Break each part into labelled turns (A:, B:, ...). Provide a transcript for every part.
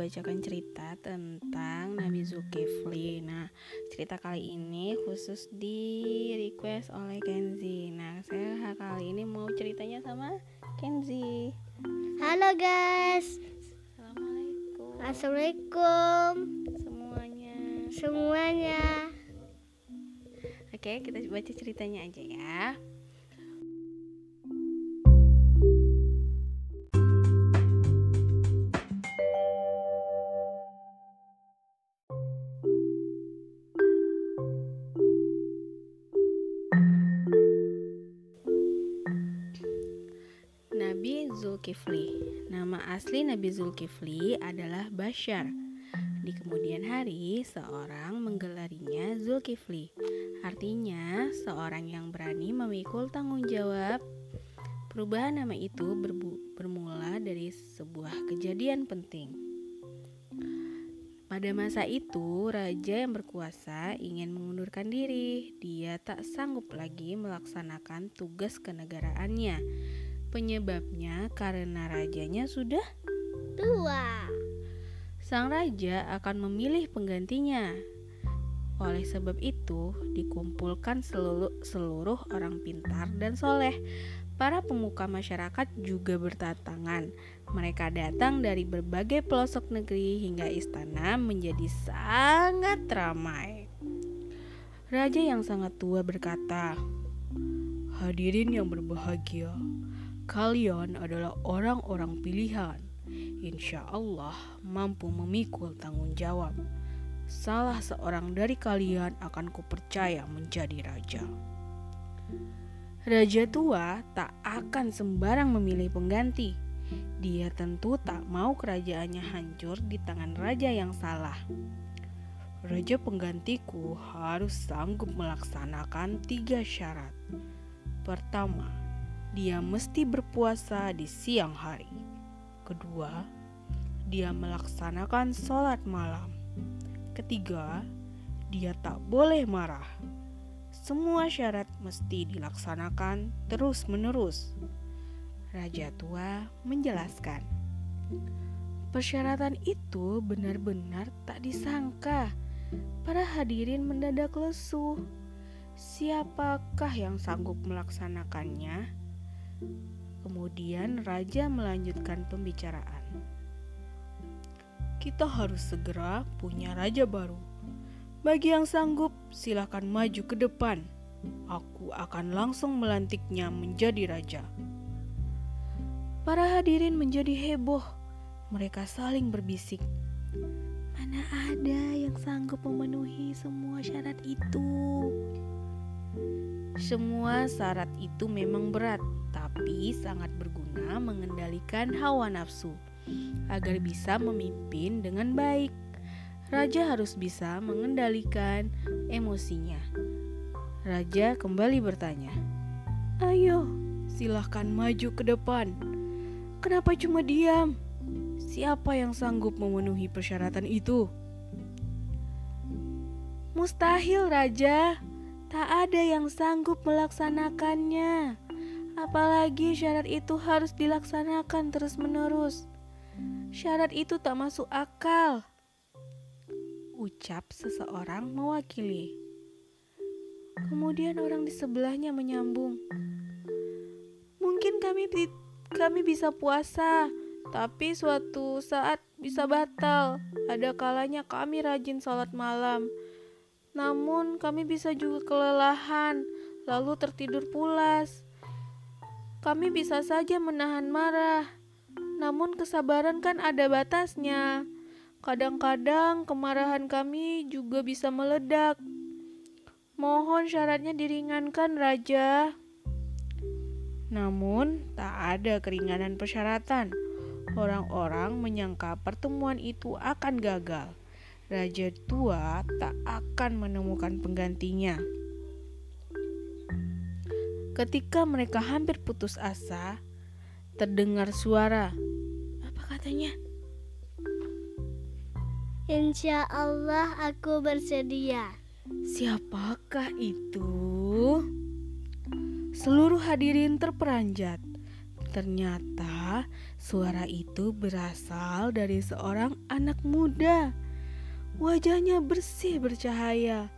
A: membacakan cerita tentang Nabi Zulkifli. Nah, cerita kali ini khusus di request oleh Kenzi. Nah, saya kali ini mau ceritanya sama Kenzi.
B: Halo guys.
A: Assalamualaikum
B: Assalamualaikum
A: semuanya.
B: semuanya.
A: Oke, kita baca ceritanya aja ya. Zulkifli adalah Bashar Di kemudian hari, seorang menggelarinya Zulkifli Artinya, seorang yang berani memikul tanggung jawab Perubahan nama itu bermula dari sebuah kejadian penting pada masa itu, raja yang berkuasa ingin mengundurkan diri. Dia tak sanggup lagi melaksanakan tugas kenegaraannya. Penyebabnya karena rajanya sudah
B: Tua.
A: sang raja akan memilih penggantinya. Oleh sebab itu, dikumpulkan seluruh, seluruh orang pintar dan soleh. Para pemuka masyarakat juga berdatangan. Mereka datang dari berbagai pelosok negeri hingga istana menjadi sangat ramai. Raja yang sangat tua berkata, "Hadirin yang berbahagia, kalian adalah orang-orang pilihan. Insya Allah mampu memikul tanggung jawab. Salah seorang dari kalian akan kupercaya menjadi raja." Raja tua tak akan sembarang memilih pengganti. Dia tentu tak mau kerajaannya hancur di tangan raja yang salah. Raja penggantiku harus sanggup melaksanakan tiga syarat. Pertama, dia mesti berpuasa di siang hari. Kedua, dia melaksanakan sholat malam. Ketiga, dia tak boleh marah. Semua syarat mesti dilaksanakan terus-menerus. Raja tua menjelaskan, persyaratan itu benar-benar tak disangka. Para hadirin mendadak lesu. Siapakah yang sanggup melaksanakannya? Kemudian raja melanjutkan pembicaraan. Kita harus segera punya raja baru. Bagi yang sanggup, silakan maju ke depan. Aku akan langsung melantiknya menjadi raja. Para hadirin menjadi heboh. Mereka saling berbisik. Mana ada yang sanggup memenuhi semua syarat itu? Semua syarat itu memang berat, tapi sangat berguna mengendalikan hawa nafsu agar bisa memimpin dengan baik. Raja harus bisa mengendalikan emosinya. Raja kembali bertanya, "Ayo, silahkan maju ke depan. Kenapa cuma diam? Siapa yang sanggup memenuhi persyaratan itu?" Mustahil, Raja. Tak ada yang sanggup melaksanakannya. Apalagi syarat itu harus dilaksanakan terus-menerus. Syarat itu tak masuk akal ucap seseorang mewakili. Kemudian orang di sebelahnya menyambung. Mungkin kami kami bisa puasa, tapi suatu saat bisa batal. Ada kalanya kami rajin sholat malam. Namun kami bisa juga kelelahan, lalu tertidur pulas. Kami bisa saja menahan marah. Namun kesabaran kan ada batasnya. Kadang-kadang kemarahan kami juga bisa meledak. Mohon syaratnya diringankan, Raja. Namun, tak ada keringanan persyaratan. Orang-orang menyangka pertemuan itu akan gagal. Raja tua tak akan menemukan penggantinya. Ketika mereka hampir putus asa, terdengar suara. Apa katanya?
B: Insya Allah aku bersedia.
A: Siapakah itu? Seluruh hadirin terperanjat. Ternyata suara itu berasal dari seorang anak muda. Wajahnya bersih bercahaya,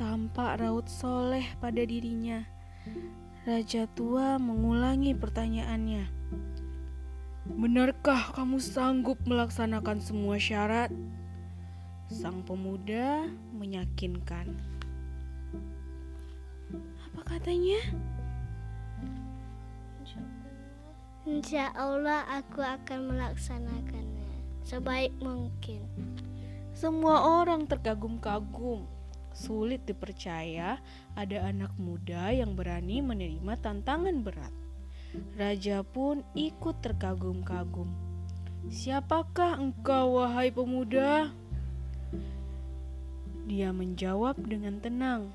A: tampak raut soleh pada dirinya. Raja tua mengulangi pertanyaannya. Benarkah kamu sanggup melaksanakan semua syarat? Sang pemuda meyakinkan. Apa katanya?
B: Insya Allah aku akan melaksanakannya sebaik mungkin.
A: Semua orang terkagum-kagum. Sulit dipercaya ada anak muda yang berani menerima tantangan berat. Raja pun ikut terkagum-kagum. Siapakah engkau, wahai pemuda? Dia menjawab dengan tenang.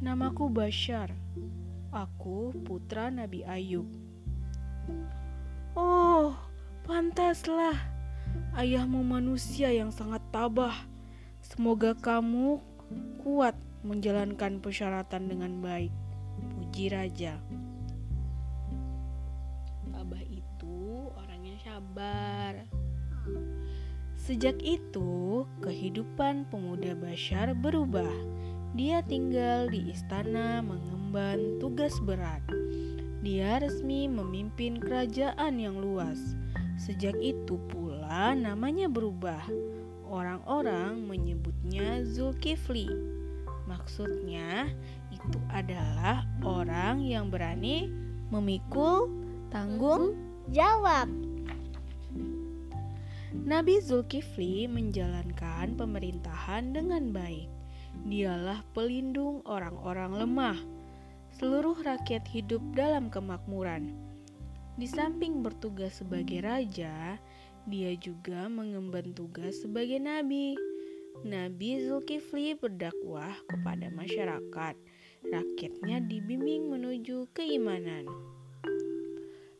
A: Namaku Bashar. Aku putra Nabi Ayub. Oh, pantaslah. Ayahmu manusia yang sangat tabah. Semoga kamu kuat menjalankan persyaratan dengan baik. Puji raja. Tabah itu orang yang sabar. Sejak itu, kehidupan pemuda Bashar berubah. Dia tinggal di istana mengemban tugas berat. Dia resmi memimpin kerajaan yang luas. Sejak itu pula namanya berubah. Orang-orang menyebutnya Zulkifli. Maksudnya itu adalah orang yang berani memikul tanggung
B: Jawab.
A: Nabi Zulkifli menjalankan pemerintahan dengan baik. Dialah pelindung orang-orang lemah seluruh rakyat hidup dalam kemakmuran. Di samping bertugas sebagai raja, dia juga mengemban tugas sebagai nabi. Nabi Zulkifli berdakwah kepada masyarakat. Rakyatnya dibimbing menuju keimanan.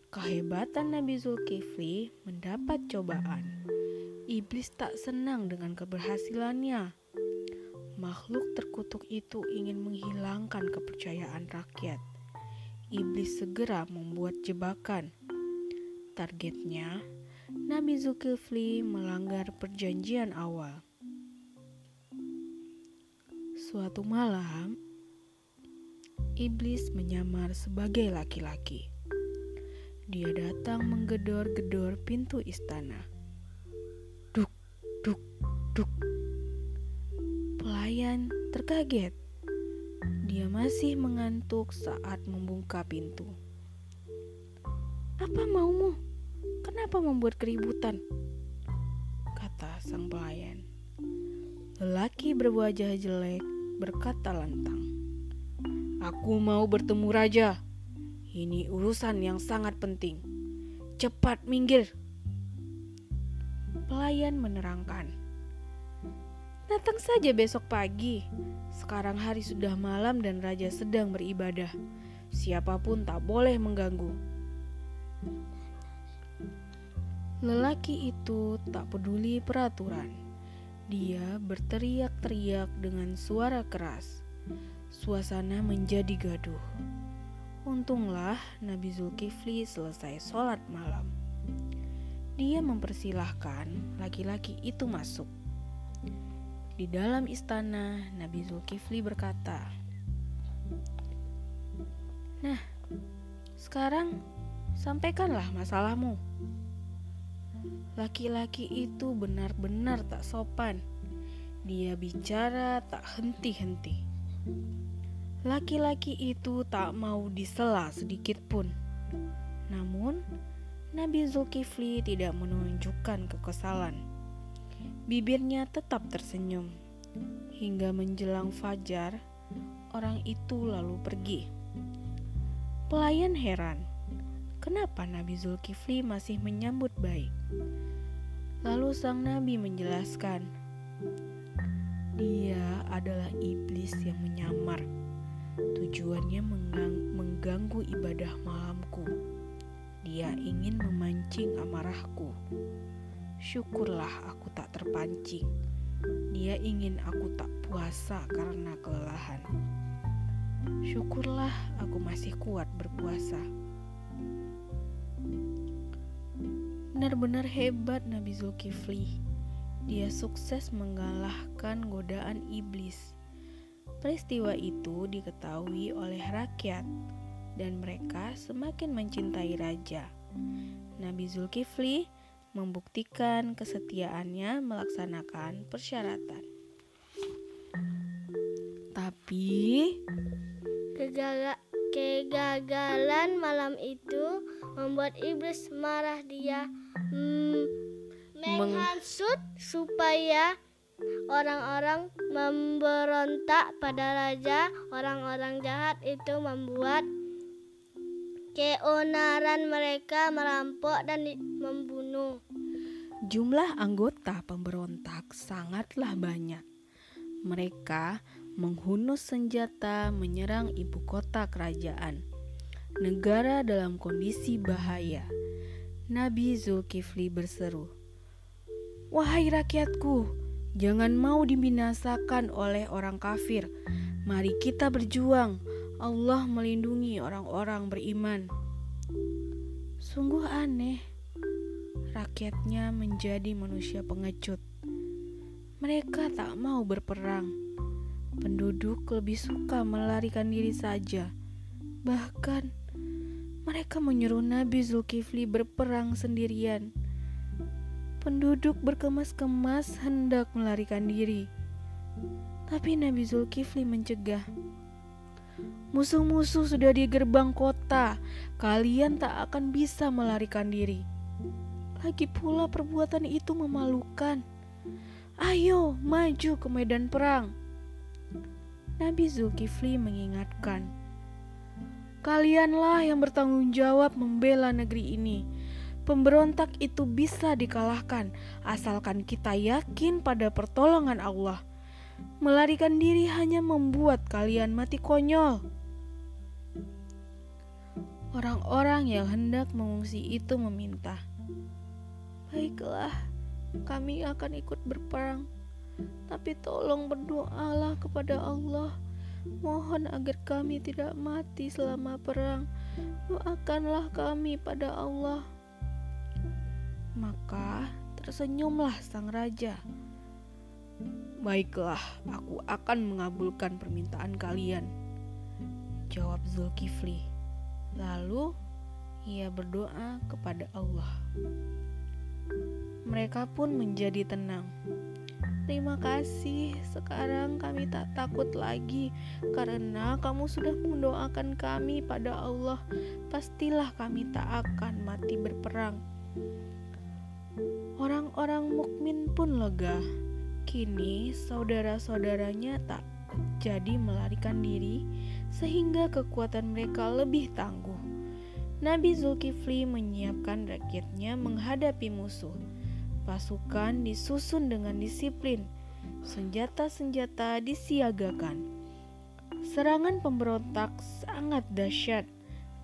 A: Kehebatan Nabi Zulkifli mendapat cobaan. Iblis tak senang dengan keberhasilannya makhluk terkutuk itu ingin menghilangkan kepercayaan rakyat. Iblis segera membuat jebakan. Targetnya, Nabi Zulkifli melanggar perjanjian awal. Suatu malam, iblis menyamar sebagai laki-laki. Dia datang menggedor-gedor pintu istana. Duk, duk, duk Pelayan terkaget. Dia masih mengantuk saat membuka pintu. "Apa maumu? Kenapa membuat keributan?" kata sang pelayan. Lelaki berwajah jelek berkata lantang, "Aku mau bertemu raja. Ini urusan yang sangat penting. Cepat minggir." Pelayan menerangkan, Datang saja besok pagi. Sekarang hari sudah malam dan raja sedang beribadah. Siapa pun tak boleh mengganggu. Lelaki itu tak peduli peraturan. Dia berteriak-teriak dengan suara keras. Suasana menjadi gaduh. Untunglah Nabi Zulkifli selesai sholat malam. Dia mempersilahkan laki-laki itu masuk. Di dalam istana, Nabi Zulkifli berkata, "Nah, sekarang sampaikanlah masalahmu." Laki-laki itu benar-benar tak sopan. Dia bicara tak henti-henti. Laki-laki itu tak mau disela sedikit pun. Namun, Nabi Zulkifli tidak menunjukkan kekesalan. Bibirnya tetap tersenyum. Hingga menjelang fajar, orang itu lalu pergi. Pelayan heran, kenapa Nabi Zulkifli masih menyambut baik. Lalu sang nabi menjelaskan, dia adalah iblis yang menyamar. Tujuannya menggang mengganggu ibadah malamku. Dia ingin memancing amarahku. Syukurlah aku tak terpancing. Dia ingin aku tak puasa karena kelelahan. Syukurlah aku masih kuat berpuasa. Benar-benar hebat Nabi Zulkifli. Dia sukses mengalahkan godaan iblis. Peristiwa itu diketahui oleh rakyat dan mereka semakin mencintai raja. Nabi Zulkifli membuktikan kesetiaannya melaksanakan persyaratan. Tapi
B: Kegala- kegagalan malam itu membuat iblis marah dia menghasut supaya orang-orang memberontak pada raja orang-orang jahat itu membuat keonaran mereka merampok dan membunuh
A: jumlah anggota pemberontak sangatlah banyak. Mereka menghunus senjata menyerang ibu kota kerajaan. Negara dalam kondisi bahaya. Nabi Zulkifli berseru, "Wahai rakyatku, jangan mau dibinasakan oleh orang kafir. Mari kita berjuang. Allah melindungi orang-orang beriman." Sungguh aneh, rakyatnya menjadi manusia pengecut. Mereka tak mau berperang. Penduduk lebih suka melarikan diri saja. Bahkan, mereka menyuruh Nabi Zulkifli berperang sendirian. Penduduk berkemas-kemas hendak melarikan diri. Tapi Nabi Zulkifli mencegah. Musuh-musuh sudah di gerbang kota. Kalian tak akan bisa melarikan diri. Lagi pula perbuatan itu memalukan. Ayo maju ke medan perang. Nabi Zulkifli mengingatkan, Kalianlah yang bertanggung jawab membela negeri ini. Pemberontak itu bisa dikalahkan asalkan kita yakin pada pertolongan Allah. Melarikan diri hanya membuat kalian mati konyol. Orang-orang yang hendak mengungsi itu meminta, "Baiklah, kami akan ikut berperang, tapi tolong berdoalah kepada Allah. Mohon agar kami tidak mati selama perang. Doakanlah kami pada Allah." Maka tersenyumlah sang raja. Baiklah, aku akan mengabulkan permintaan kalian. Jawab Zulkifli. Lalu ia berdoa kepada Allah. Mereka pun menjadi tenang. Terima kasih, sekarang kami tak takut lagi karena kamu sudah mendoakan kami pada Allah. Pastilah kami tak akan mati berperang. Orang-orang mukmin pun lega. Kini saudara-saudaranya tak jadi melarikan diri sehingga kekuatan mereka lebih tangguh. Nabi Zulkifli menyiapkan rakyatnya menghadapi musuh. Pasukan disusun dengan disiplin. Senjata-senjata disiagakan. Serangan pemberontak sangat dahsyat.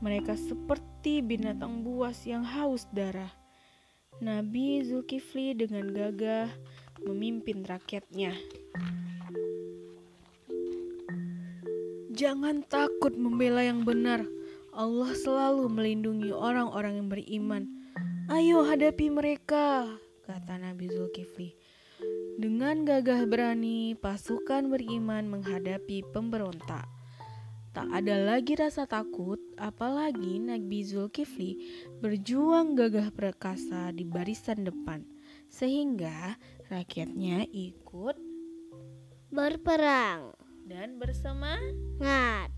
A: Mereka seperti binatang buas yang haus darah. Nabi Zulkifli dengan gagah memimpin rakyatnya. Jangan takut membela yang benar. Allah selalu melindungi orang-orang yang beriman. Ayo hadapi mereka, kata Nabi Zulkifli. Dengan gagah berani, pasukan beriman menghadapi pemberontak. Tak ada lagi rasa takut, apalagi Nabi Zulkifli berjuang gagah perkasa di barisan depan, sehingga rakyatnya ikut
B: berperang
A: dan bersama
B: ngat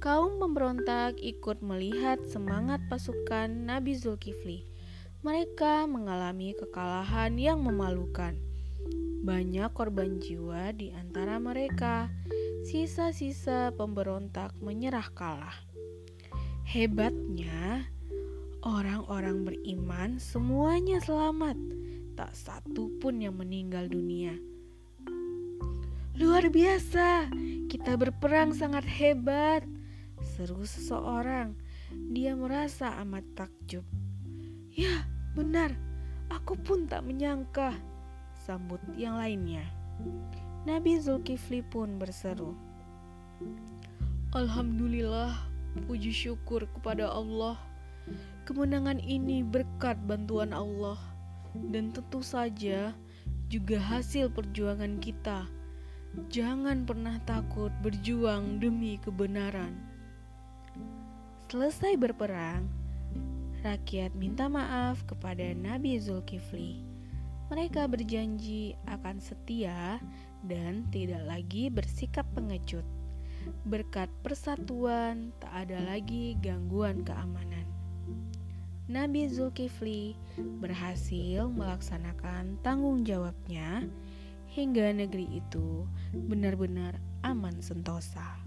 A: kaum pemberontak ikut melihat semangat pasukan Nabi Zulkifli. Mereka mengalami kekalahan yang memalukan. Banyak korban jiwa di antara mereka. Sisa-sisa pemberontak menyerah kalah. Hebatnya, orang-orang beriman semuanya selamat. Tak satu pun yang meninggal dunia. Luar biasa, kita berperang sangat hebat. Seru seseorang. Dia merasa amat takjub. Ya, benar. Aku pun tak menyangka. Sambut yang lainnya. Nabi Zulkifli pun berseru. Alhamdulillah, puji syukur kepada Allah. Kemenangan ini berkat bantuan Allah dan tentu saja juga hasil perjuangan kita. Jangan pernah takut berjuang demi kebenaran. Selesai berperang, rakyat minta maaf kepada Nabi Zulkifli. Mereka berjanji akan setia dan tidak lagi bersikap pengecut. Berkat persatuan, tak ada lagi gangguan keamanan. Nabi Zulkifli berhasil melaksanakan tanggung jawabnya hingga negeri itu benar-benar aman sentosa.